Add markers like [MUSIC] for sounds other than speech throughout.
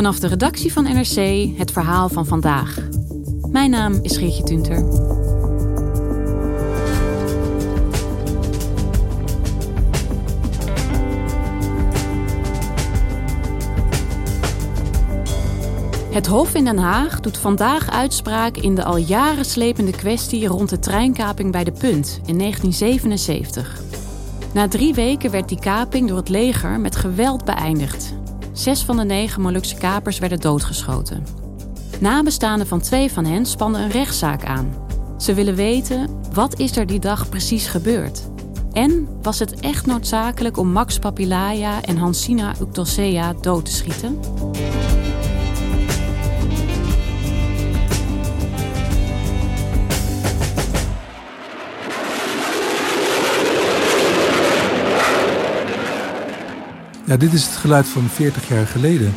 Vanaf de redactie van NRC het verhaal van vandaag. Mijn naam is Geertje Tunter. Het Hof in Den Haag doet vandaag uitspraak in de al jaren slepende kwestie rond de treinkaping bij de Punt in 1977. Na drie weken werd die kaping door het leger met geweld beëindigd. Zes van de negen Molukse kapers werden doodgeschoten. Nabestaanden van twee van hen spannen een rechtszaak aan. Ze willen weten, wat is er die dag precies gebeurd? En was het echt noodzakelijk om Max Papilaya en Hansina Uctosea dood te schieten? Ja, dit is het geluid van 40 jaar geleden.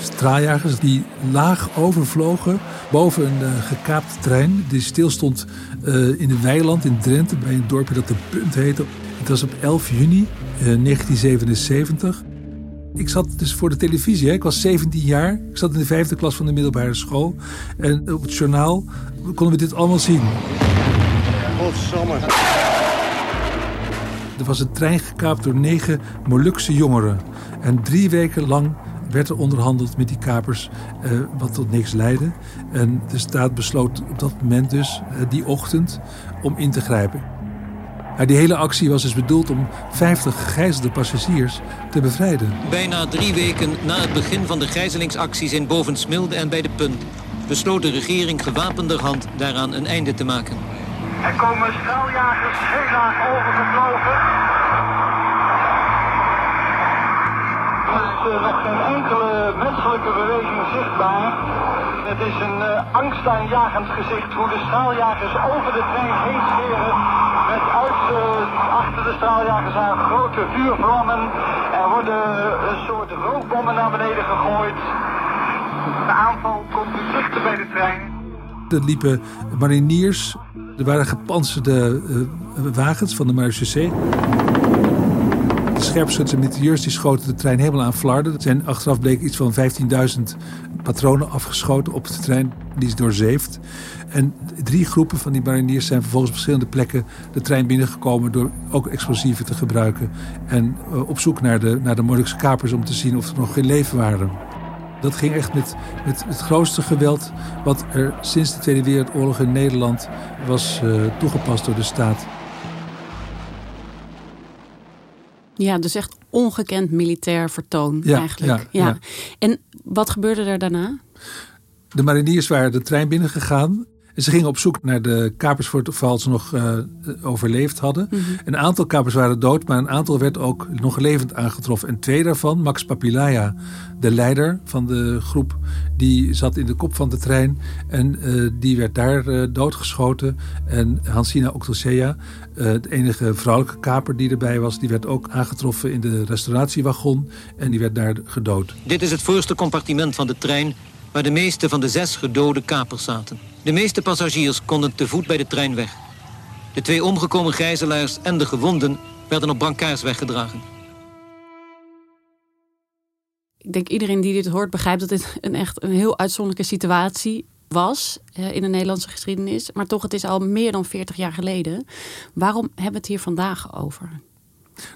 Straaljagers die laag overvlogen boven een uh, gekaapte trein. Die stilstond uh, in een weiland in Drenthe bij een dorpje dat de Punt heette. Het was op 11 juni uh, 1977. Ik zat dus voor de televisie. Hè. Ik was 17 jaar. Ik zat in de vijfde klas van de middelbare school. En op het journaal konden we dit allemaal zien. Godsamme. Was een trein gekaapt door negen Molukse jongeren. En drie weken lang werd er onderhandeld met die kapers, eh, wat tot niks leidde. En de staat besloot op dat moment dus, eh, die ochtend, om in te grijpen. Die hele actie was dus bedoeld om 50 gegijzelde passagiers te bevrijden. Bijna drie weken na het begin van de gijzelingsacties in Bovensmilde en bij de Punt... besloot de regering gewapenderhand daaraan een einde te maken. Er komen straaljagers heel laag overgevlogen. Er is uh, nog geen enkele menselijke beweging zichtbaar. Het is een uh, angstaanjagend gezicht hoe de straaljagers over de trein heen scheren. Met uit, uh, achter de straaljagers aan grote vuurvlammen. Er worden een soort rookbommen naar beneden gegooid. De aanval komt dichter bij de trein. Er liepen mariniers er waren gepantserde uh, wagens van de marechaussee. De scherpschutters en mitrailleurs die schoten de trein helemaal aan flarden. Er zijn achteraf bleek iets van 15.000 patronen afgeschoten op de trein. Die is doorzeefd. En drie groepen van die mariniers zijn vervolgens op verschillende plekken de trein binnengekomen door ook explosieven te gebruiken. En uh, op zoek naar de, naar de Molukse kapers om te zien of er nog geen leven waren. Dat ging echt met, met het grootste geweld wat er sinds de Tweede Wereldoorlog in Nederland was uh, toegepast door de staat. Ja, dus echt ongekend militair vertoon ja, eigenlijk. Ja, ja. En wat gebeurde er daarna? De mariniers waren de trein binnengegaan en ze gingen op zoek naar de kapers voor ze nog uh, overleefd hadden. Mm -hmm. Een aantal kapers waren dood, maar een aantal werd ook nog levend aangetroffen. En twee daarvan, Max Papilaya, de leider van de groep, die zat in de kop van de trein. En uh, die werd daar uh, doodgeschoten. En Hansina Octosea, de enige vrouwelijke kaper die erbij was, die werd ook aangetroffen in de restauratiewagon. En die werd daar gedood. Dit is het voorste compartiment van de trein waar de meeste van de zes gedode kapers zaten. De meeste passagiers konden te voet bij de trein weg. De twee omgekomen gijzelaars en de gewonden werden op brancards weggedragen. Ik denk iedereen die dit hoort begrijpt dat dit een echt een heel uitzonderlijke situatie was in de Nederlandse geschiedenis. Maar toch, het is al meer dan 40 jaar geleden. Waarom hebben we het hier vandaag over?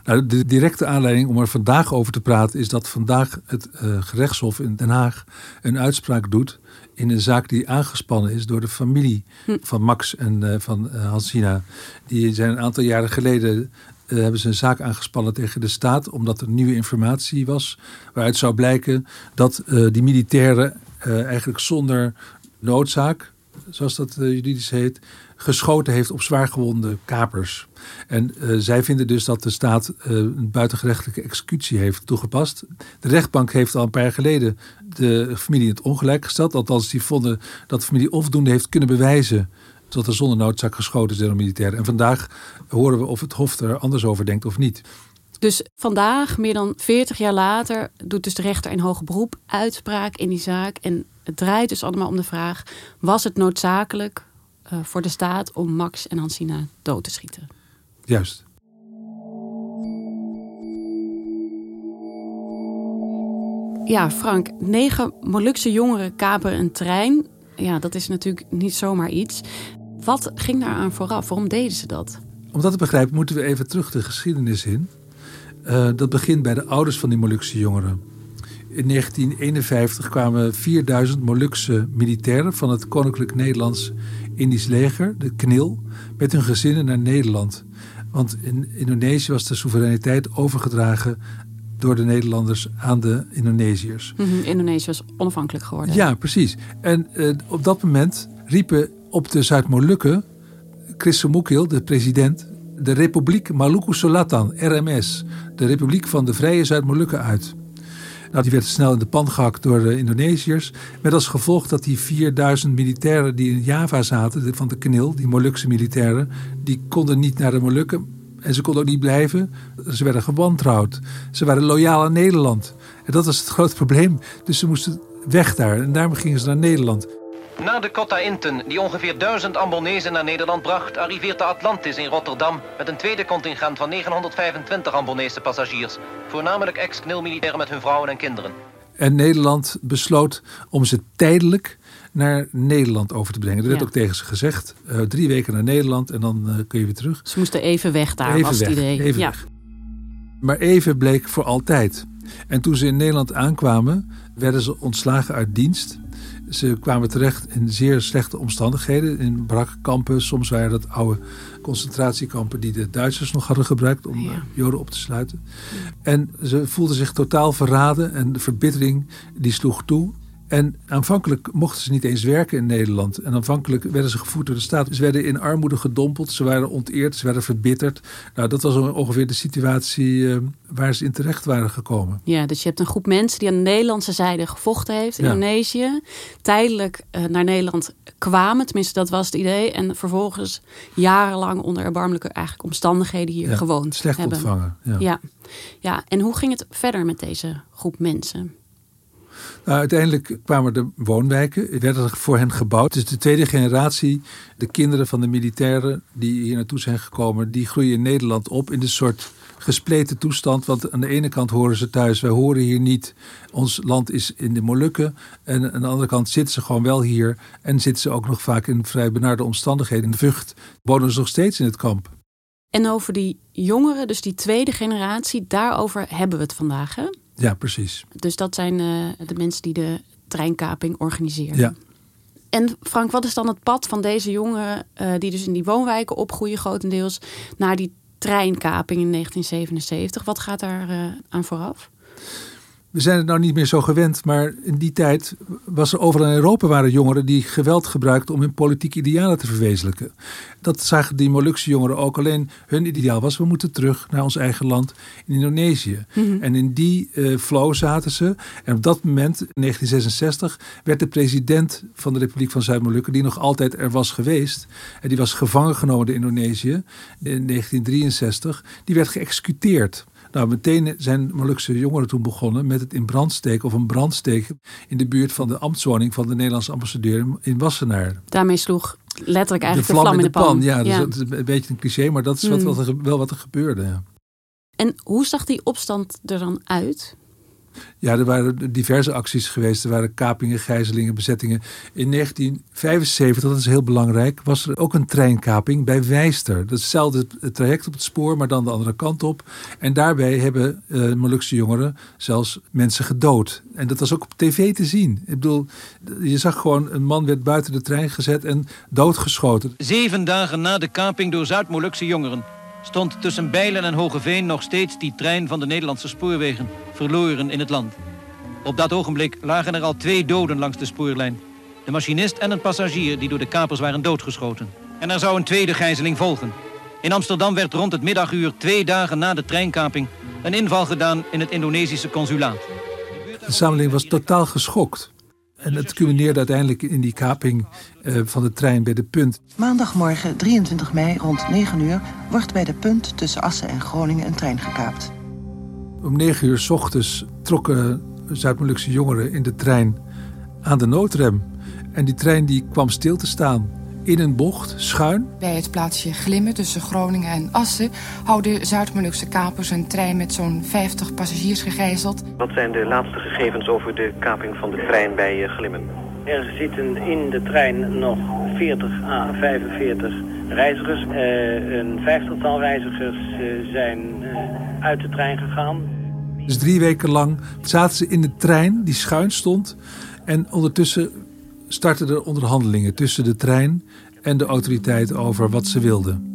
Nou, de directe aanleiding om er vandaag over te praten is dat vandaag het uh, gerechtshof in Den Haag een uitspraak doet in een zaak die aangespannen is door de familie hm. van Max en uh, van uh, Hansina. Die zijn een aantal jaren geleden hebben ze een zaak aangespannen tegen de staat, omdat er nieuwe informatie was. Waaruit zou blijken dat die militairen eigenlijk zonder noodzaak, zoals dat juridisch heet, geschoten heeft op zwaargewonde kapers. En uh, zij vinden dus dat de staat uh, een buitengerechtelijke executie heeft toegepast. De rechtbank heeft al een paar jaar geleden de familie het ongelijk gesteld. Althans, die vonden dat de familie onvoldoende heeft kunnen bewijzen dat er zonder noodzaak geschoten is door een militair. En vandaag horen we of het Hof er anders over denkt of niet. Dus vandaag, meer dan 40 jaar later, doet dus de rechter in hoger beroep uitspraak in die zaak. En het draait dus allemaal om de vraag: was het noodzakelijk uh, voor de staat om Max en Hansina dood te schieten. Juist. Ja, Frank, negen Molukse jongeren kaperen een trein. Ja, dat is natuurlijk niet zomaar iets. Wat ging daar aan vooraf? Waarom deden ze dat? Om dat te begrijpen moeten we even terug de geschiedenis in. Uh, dat begint bij de ouders van die Molukse jongeren. In 1951 kwamen 4000 Molukse militairen van het Koninklijk Nederlands Indisch leger, de KNIL, met hun gezinnen naar Nederland. Want in Indonesië was de soevereiniteit overgedragen door de Nederlanders aan de Indonesiërs. Mm Indonesië was onafhankelijk geworden. Ja, precies. En uh, op dat moment riepen op de Zuid-Molukken Chris Mukil, de president, de Republiek Maluku Selatan, RMS, de Republiek van de Vrije Zuid-Molukken uit. Nou, die werd snel in de pan gehakt door de Indonesiërs. Met als gevolg dat die 4000 militairen die in Java zaten, van de KNIL, die Molukse militairen, die konden niet naar de Molukken. En ze konden ook niet blijven. Ze werden gewantrouwd. Ze waren loyaal aan Nederland. En dat was het grote [LAUGHS] probleem. Dus ze moesten weg daar. En daarom gingen ze naar Nederland. Na de Cotta Inten, die ongeveer duizend Ambonezen naar Nederland bracht, arriveert de Atlantis in Rotterdam met een tweede contingent van 925 Ambonese passagiers, voornamelijk ex-knilmilitairen met hun vrouwen en kinderen. En Nederland besloot om ze tijdelijk naar Nederland over te brengen. Dat werd ook tegen ze gezegd. Uh, drie weken naar Nederland en dan uh, kun je weer terug. Ze moesten even weg daar, even was het idee. Even ja. weg. Maar even bleek voor altijd. En toen ze in Nederland aankwamen, werden ze ontslagen uit dienst. Ze kwamen terecht in zeer slechte omstandigheden. In brakkampen. Soms waren dat oude concentratiekampen die de Duitsers nog hadden gebruikt om ja. Joden op te sluiten. En ze voelden zich totaal verraden en de verbittering die sloeg toe. En aanvankelijk mochten ze niet eens werken in Nederland. En aanvankelijk werden ze gevoerd door de staat. Ze werden in armoede gedompeld, ze waren onteerd, ze werden verbitterd. Nou, dat was ongeveer de situatie uh, waar ze in terecht waren gekomen. Ja, dus je hebt een groep mensen die aan de Nederlandse zijde gevochten heeft in Indonesië. Tijdelijk uh, naar Nederland kwamen, tenminste dat was het idee. En vervolgens jarenlang onder erbarmelijke eigenlijk omstandigheden hier ja, gewoond slecht hebben. ontvangen. Ja. ja. Ja. en hoe ging het verder met deze groep mensen? Nou, uiteindelijk kwamen de woonwijken, werden voor hen gebouwd. Dus de tweede generatie, de kinderen van de militairen die hier naartoe zijn gekomen, die groeien in Nederland op in een soort gespleten toestand. Want aan de ene kant horen ze thuis, wij horen hier niet. Ons land is in de Molukken. En aan de andere kant zitten ze gewoon wel hier. En zitten ze ook nog vaak in vrij benarde omstandigheden. In de Vught wonen ze nog steeds in het kamp. En over die jongeren, dus die tweede generatie, daarover hebben we het vandaag. Ja, precies. Dus dat zijn uh, de mensen die de treinkaping organiseren. Ja. En Frank, wat is dan het pad van deze jongeren, uh, die dus in die woonwijken opgroeien grotendeels, naar die treinkaping in 1977? Wat gaat daar uh, aan vooraf? We zijn het nou niet meer zo gewend, maar in die tijd was er overal in Europa waren jongeren die geweld gebruikten om hun politieke idealen te verwezenlijken. Dat zagen die Molukse jongeren ook. Alleen hun ideaal was: we moeten terug naar ons eigen land in Indonesië. Mhm. En in die uh, flow zaten ze. En op dat moment, in 1966, werd de president van de Republiek van Zuid-Molukken, die nog altijd er was geweest, en die was gevangen genomen door Indonesië in 1963, die werd geëxecuteerd. Nou, meteen zijn Molukse jongeren toen begonnen met het in brand steken of een brandsteken in de buurt van de ambtswoning van de Nederlandse ambassadeur in Wassenaar. Daarmee sloeg letterlijk eigenlijk de vlam, in de pan. Ja, dus dat is een beetje een cliché, maar dat is wat, mm. wat er, wel wat er gebeurde. Ja. En hoe zag die opstand er dan uit? Ja, er waren diverse acties geweest. Er waren kapingen, gijzelingen, bezettingen. In 1975, dat is heel belangrijk, was er ook een treinkaping bij Wijster. Dat is hetzelfde traject op het spoor, maar dan de andere kant op. En daarbij hebben uh, Molukse jongeren zelfs mensen gedood. En dat was ook op tv te zien. Ik bedoel, je zag gewoon een man werd buiten de trein gezet en doodgeschoten. Zeven dagen na de kaping door Zuid-Molukse jongeren stond tussen Bijlen en Hogeveen nog steeds die trein van de Nederlandse spoorwegen, verloren in het land. Op dat ogenblik lagen er al twee doden langs de spoorlijn. De machinist en een passagier die door de kapers waren doodgeschoten. En er zou een tweede gijzeling volgen. In Amsterdam werd rond het middaguur, twee dagen na de treinkaping, een inval gedaan in het Indonesische consulaat. De samenleving was totaal geschokt. En het culmineerde uiteindelijk in die kaping uh, van de trein bij de Punt. Maandagmorgen 23 mei rond 9 uur wordt bij de Punt tussen Assen en Groningen een trein gekaapt. Om 9 uur s ochtends trokken Zuid-Molukse jongeren in de trein aan de noodrem. En die trein die kwam stil te staan in een bocht, schuin. Bij het plaatsje Glimmen tussen Groningen en Assen... houden Zuid-Molukse kapers een trein met zo'n 50 passagiers gegijzeld. Wat zijn de laatste gegevens over de kaping van de trein bij eh, Glimmen? Er zitten in de trein nog 40 à 45 reizigers. Uh, een vijftigtal reizigers uh, zijn uit de trein gegaan. Dus drie weken lang zaten ze in de trein die schuin stond... en ondertussen startten er onderhandelingen tussen de trein en de autoriteit over wat ze wilden.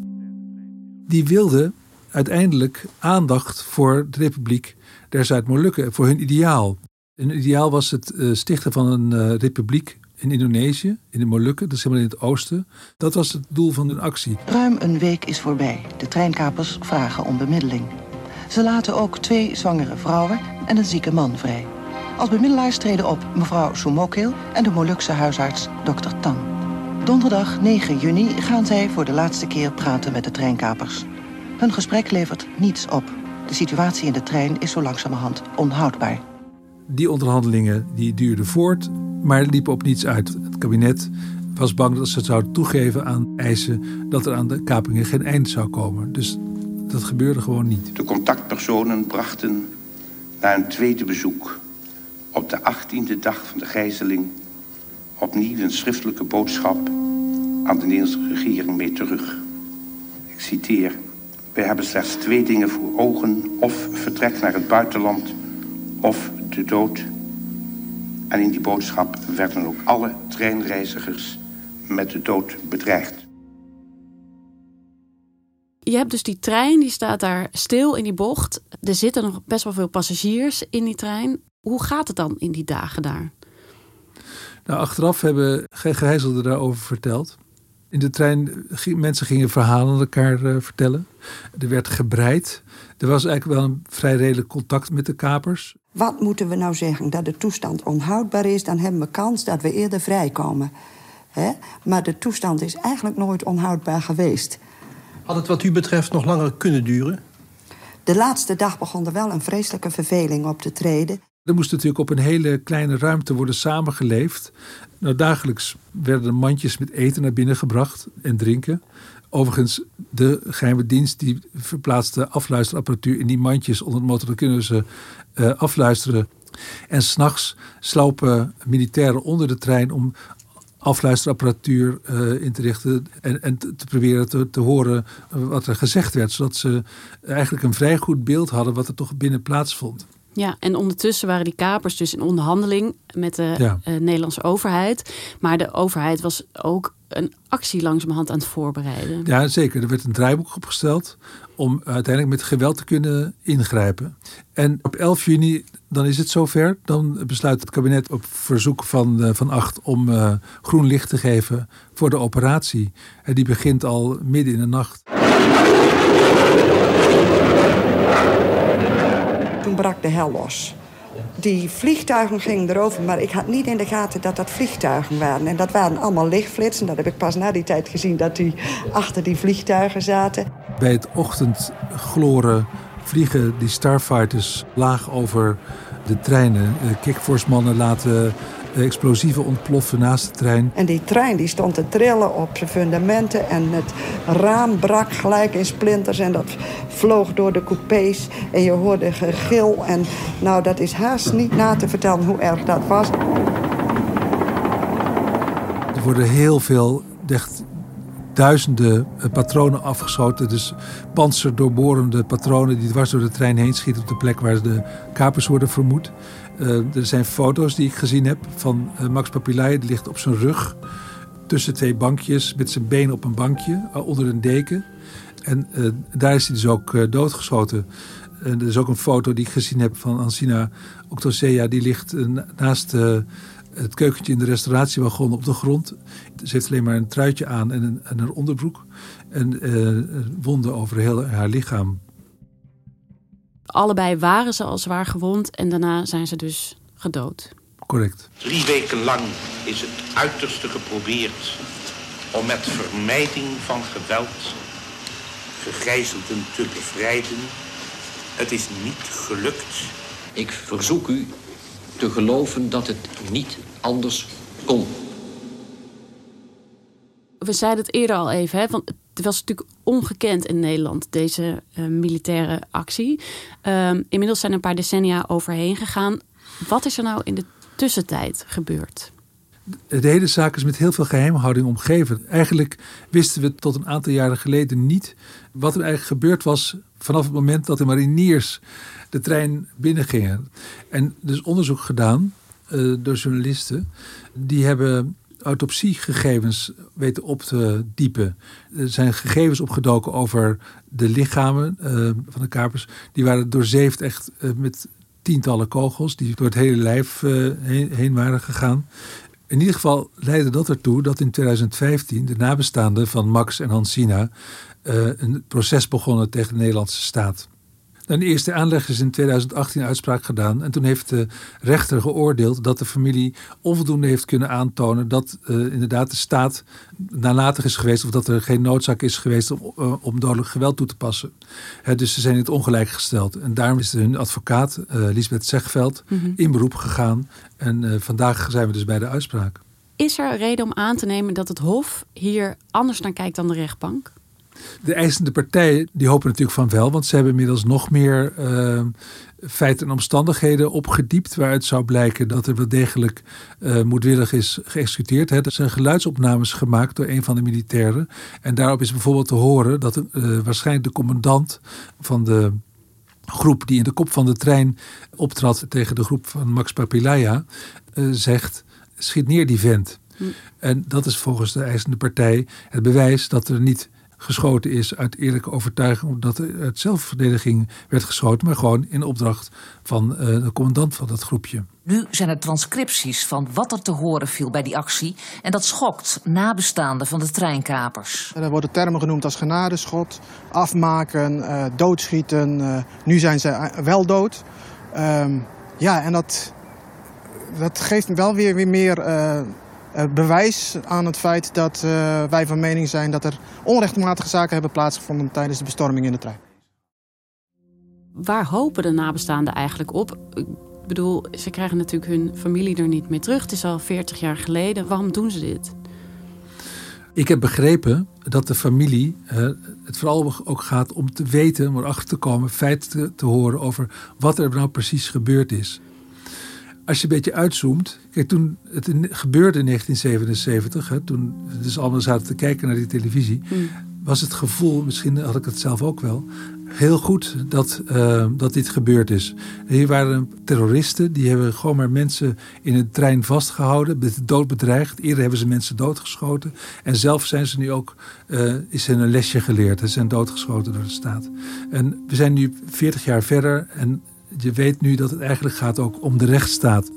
Die wilden uiteindelijk aandacht voor de Republiek der Zuid-Molukken, voor hun ideaal. Hun ideaal was het uh, stichten van een uh, republiek in Indonesië, in de Molukken, dat is helemaal in het oosten. Dat was het doel van hun actie. Ruim een week is voorbij. De treinkapers vragen om bemiddeling. Ze laten ook twee zwangere vrouwen en een zieke man vrij. Als bemiddelaars treden op mevrouw Soumokil en de Molukse huisarts Dr. Tan. Donderdag 9 juni gaan zij voor de laatste keer praten met de treinkapers. Hun gesprek levert niets op. De situatie in de trein is zo langzamerhand onhoudbaar. Die onderhandelingen die duurden voort, maar liepen op niets uit. Het kabinet was bang dat ze het zouden toegeven aan eisen dat er aan de kapingen geen eind zou komen. Dus dat gebeurde gewoon niet. De contactpersonen brachten na een tweede bezoek op de achttiende dag van de gijzeling opnieuw een schriftelijke boodschap aan de Nederlandse regering mee terug. Ik citeer. Wij hebben slechts twee dingen voor ogen. Of vertrek naar het buitenland of de dood. En in die boodschap werden ook alle treinreizigers met de dood bedreigd. Je hebt dus die trein, die staat daar stil in die bocht. Er zitten nog best wel veel passagiers in die trein. Hoe gaat het dan in die dagen daar? Nou, achteraf hebben gegijzelden daarover verteld. In de trein mensen gingen verhalen aan elkaar uh, vertellen. Er werd gebreid. Er was eigenlijk wel een vrij redelijk contact met de kapers. Wat moeten we nou zeggen? Dat de toestand onhoudbaar is, dan hebben we kans dat we eerder vrijkomen. He? Maar de toestand is eigenlijk nooit onhoudbaar geweest. Had het wat u betreft nog langer kunnen duren? De laatste dag begon er wel een vreselijke verveling op te treden. Er moest natuurlijk op een hele kleine ruimte worden samengeleefd. Nou, dagelijks werden mandjes met eten naar binnen gebracht en drinken. Overigens, de geheime dienst die verplaatste afluisterapparatuur in die mandjes onder het motor. Dan kunnen ze uh, afluisteren. En s'nachts slopen militairen onder de trein om afluisterapparatuur uh, in te richten en, en te, te proberen te, te, horen wat er gezegd werd. Zodat ze eigenlijk een vrij goed beeld hadden wat er toch binnen plaatsvond. Ja, en ondertussen waren die kapers dus in onderhandeling met de ja. uh, Nederlandse overheid. Maar de overheid was ook een actie langzamerhand aan het voorbereiden. Ja, zeker. Er werd een draaiboek opgesteld om uiteindelijk met geweld te kunnen ingrijpen. En op 11 juni, dan is het zover. Dan besluit het kabinet op verzoek van, uh, van Acht om uh, groen licht te geven voor de operatie. En die begint al midden in de nacht. Brak de hel los. Die vliegtuigen gingen erover, maar ik had niet in de gaten dat dat vliegtuigen waren. En dat waren allemaal lichtflitsen. Dat heb ik pas na die tijd gezien, dat die achter die vliegtuigen zaten. Bij het ochtendgloren vliegen die starfighters laag over de treinen. Kickforce-mannen laten explosieven ontploffen naast de trein. En die trein die stond te trillen op zijn fundamenten. En het raam brak gelijk in splinters. En dat vloog door de coupés. En je hoorde gegil. En nou, dat is haast niet na te vertellen hoe erg dat was. Er worden heel veel, echt duizenden eh, patronen afgeschoten. Dus panzerdoorborende patronen die dwars door de trein heen schieten op de plek waar de kapers worden vermoed. Uh, er zijn foto's die ik gezien heb van uh, Max Papillai. Die ligt op zijn rug tussen twee bankjes met zijn been op een bankje onder een deken. En daar is hij dus ook doodgeschoten. er is ook een foto die ik gezien heb van Ancina Octosea. Die ligt naast het keukentje in de restauratiewagon op de grond. Ze heeft alleen maar een truitje aan en een, en een onderbroek. En uh, wonden over heel haar lichaam. Allebei waren ze al zwaar gewond en daarna zijn ze dus gedood. Correct. Drie weken lang is het uiterste geprobeerd om met vermijding van geweld gegijzelden te bevrijden. Het is niet gelukt. Ik verzoek u te geloven dat het niet anders kon. We zeiden het eerder al even, hè, want het was natuurlijk ongekend in Nederland, deze uh, militaire actie. Um, inmiddels zijn er een paar decennia overheen gegaan. Wat is er nou in de tussentijd gebeurd? De hele zaak is met heel veel geheimhouding omgeven. Eigenlijk wisten we tot een aantal jaren geleden niet wat er eigenlijk gebeurd was vanaf het moment dat de mariniers de trein binnengingen. En dus onderzoek gedaan uh, door journalisten. Die hebben autopsiegegevens weten op te diepen. Er zijn gegevens opgedoken over de lichamen uh, van de kapers. Die waren doorzeefd echt uh, met tientallen kogels die door het hele lijf heen, waren gegaan. In ieder geval leidde dat ertoe dat in 2015 de nabestaanden van Max en Hansina een proces begonnen tegen de Nederlandse staat. Een eerste aanleg is in 2018 uitspraak gedaan. En toen heeft de rechter geoordeeld dat de familie onvoldoende heeft kunnen aantonen dat uh, inderdaad de staat nalatig is geweest. Of dat er geen noodzaak is geweest om, uh, om dodelijk geweld toe te passen. dus ze zijn in het ongelijk gesteld. En daarom is hun advocaat, uh, Lisbeth Zegveld, mm -hmm. in beroep gegaan. En vandaag zijn we dus bij de uitspraak. Is er reden om aan te nemen dat het Hof hier anders naar kijkt dan de rechtbank? De eisende partijen die hopen natuurlijk van wel, want ze hebben inmiddels nog meer uh, feiten en omstandigheden opgediept. Waaruit zou blijken dat er wel degelijk uh, moedwillig is geëxecuteerd. Er zijn geluidsopnames gemaakt door een van de militairen. En daarop is bijvoorbeeld te horen dat uh, waarschijnlijk de commandant van de groep die in de kop van de trein optrad tegen de groep van Max Papilaya zegt: schiet neer die vent. Hm. En dat is volgens de eisende partij het bewijs dat er niet geschoten is uit eerlijke overtuiging, omdat er uit zelfverdediging werd geschoten, maar gewoon in opdracht van uh, de commandant van dat groepje. Nu zijn er transcripties van wat er te horen viel bij die actie. En dat schokt nabestaanden van de treinkapers. Er worden termen genoemd als genadeschot, afmaken, uh, doodschieten. Uh, nu zijn ze wel dood. Um, ja, en dat, dat geeft wel weer, weer meer uh, bewijs aan het feit dat uh, wij van mening zijn dat er onrechtmatige zaken hebben plaatsgevonden tijdens de bestorming in de trein. Waar hopen de nabestaanden eigenlijk op? Ik bedoel, ze krijgen natuurlijk hun familie er niet meer terug. Het is al 40 jaar geleden. Waarom doen ze dit? Ik heb begrepen dat de familie uh, het vooral ook gaat om te weten, om erachter te komen, feiten te, te horen over wat er nou precies gebeurd is als je een beetje uitzoomt. Kijk, toen het gebeurde in 1977, hè, toen dus allemaal zaten te kijken naar die televisie, hmm. was het gevoel, misschien had ik het zelf ook wel, heel goed dat, uh, dat dit gebeurd is. Hier waren terroristen, die hebben gewoon maar mensen in een trein vastgehouden, dood bedreigd. Eerder hebben ze mensen doodgeschoten. En zelf zijn ze nu ook, uh, is hen een lesje geleerd. Ze zijn doodgeschoten door de staat. En we zijn nu 40 jaar verder en je weet nu dat het eigenlijk gaat ook om de rechtsstaat.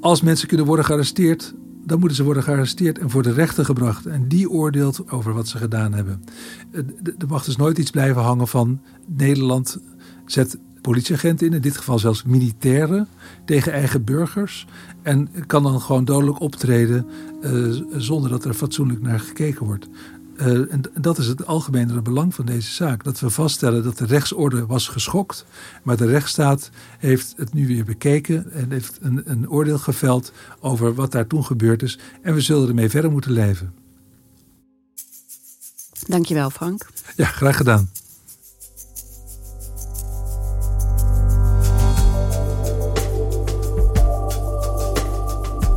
Als mensen kunnen worden gearresteerd, dan moeten ze worden gearresteerd en voor de rechter gebracht. En die oordeelt over wat ze gedaan hebben. Er mag dus nooit iets blijven hangen van Nederland zet politieagenten in, in dit geval zelfs militairen, tegen eigen burgers. En kan dan gewoon dodelijk optreden uh, zonder dat er fatsoenlijk naar gekeken wordt. Uh, en dat is het algemene belang van deze zaak. Dat we vaststellen dat de rechtsorde was geschokt. Maar de rechtsstaat heeft het nu weer bekeken. En heeft een, een oordeel geveld over wat daar toen gebeurd is. En we zullen ermee verder moeten leven. Dankjewel Frank. Ja, graag gedaan.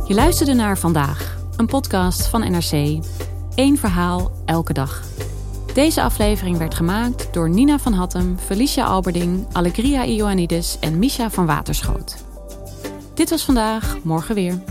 Je luisterde naar Vandaag, een podcast van NRC. Eén verhaal, elke dag. Deze aflevering werd gemaakt door Nina van Hattem, Felicia Alberding, Allegria Ioannidis en Misha van Waterschoot. Dit was vandaag, morgen weer.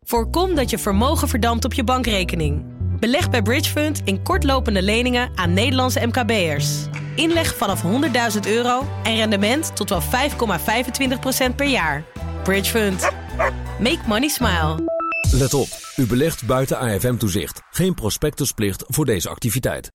Voorkom dat je vermogen verdampt op je bankrekening. Beleg bij Bridgefund in kortlopende leningen aan Nederlandse MKB'ers. Inleg vanaf 100.000 euro en rendement tot wel 5,25% per jaar. Bridgefund. Make money smile. Let op, u belegt buiten AFM-toezicht. Geen prospectusplicht voor deze activiteit.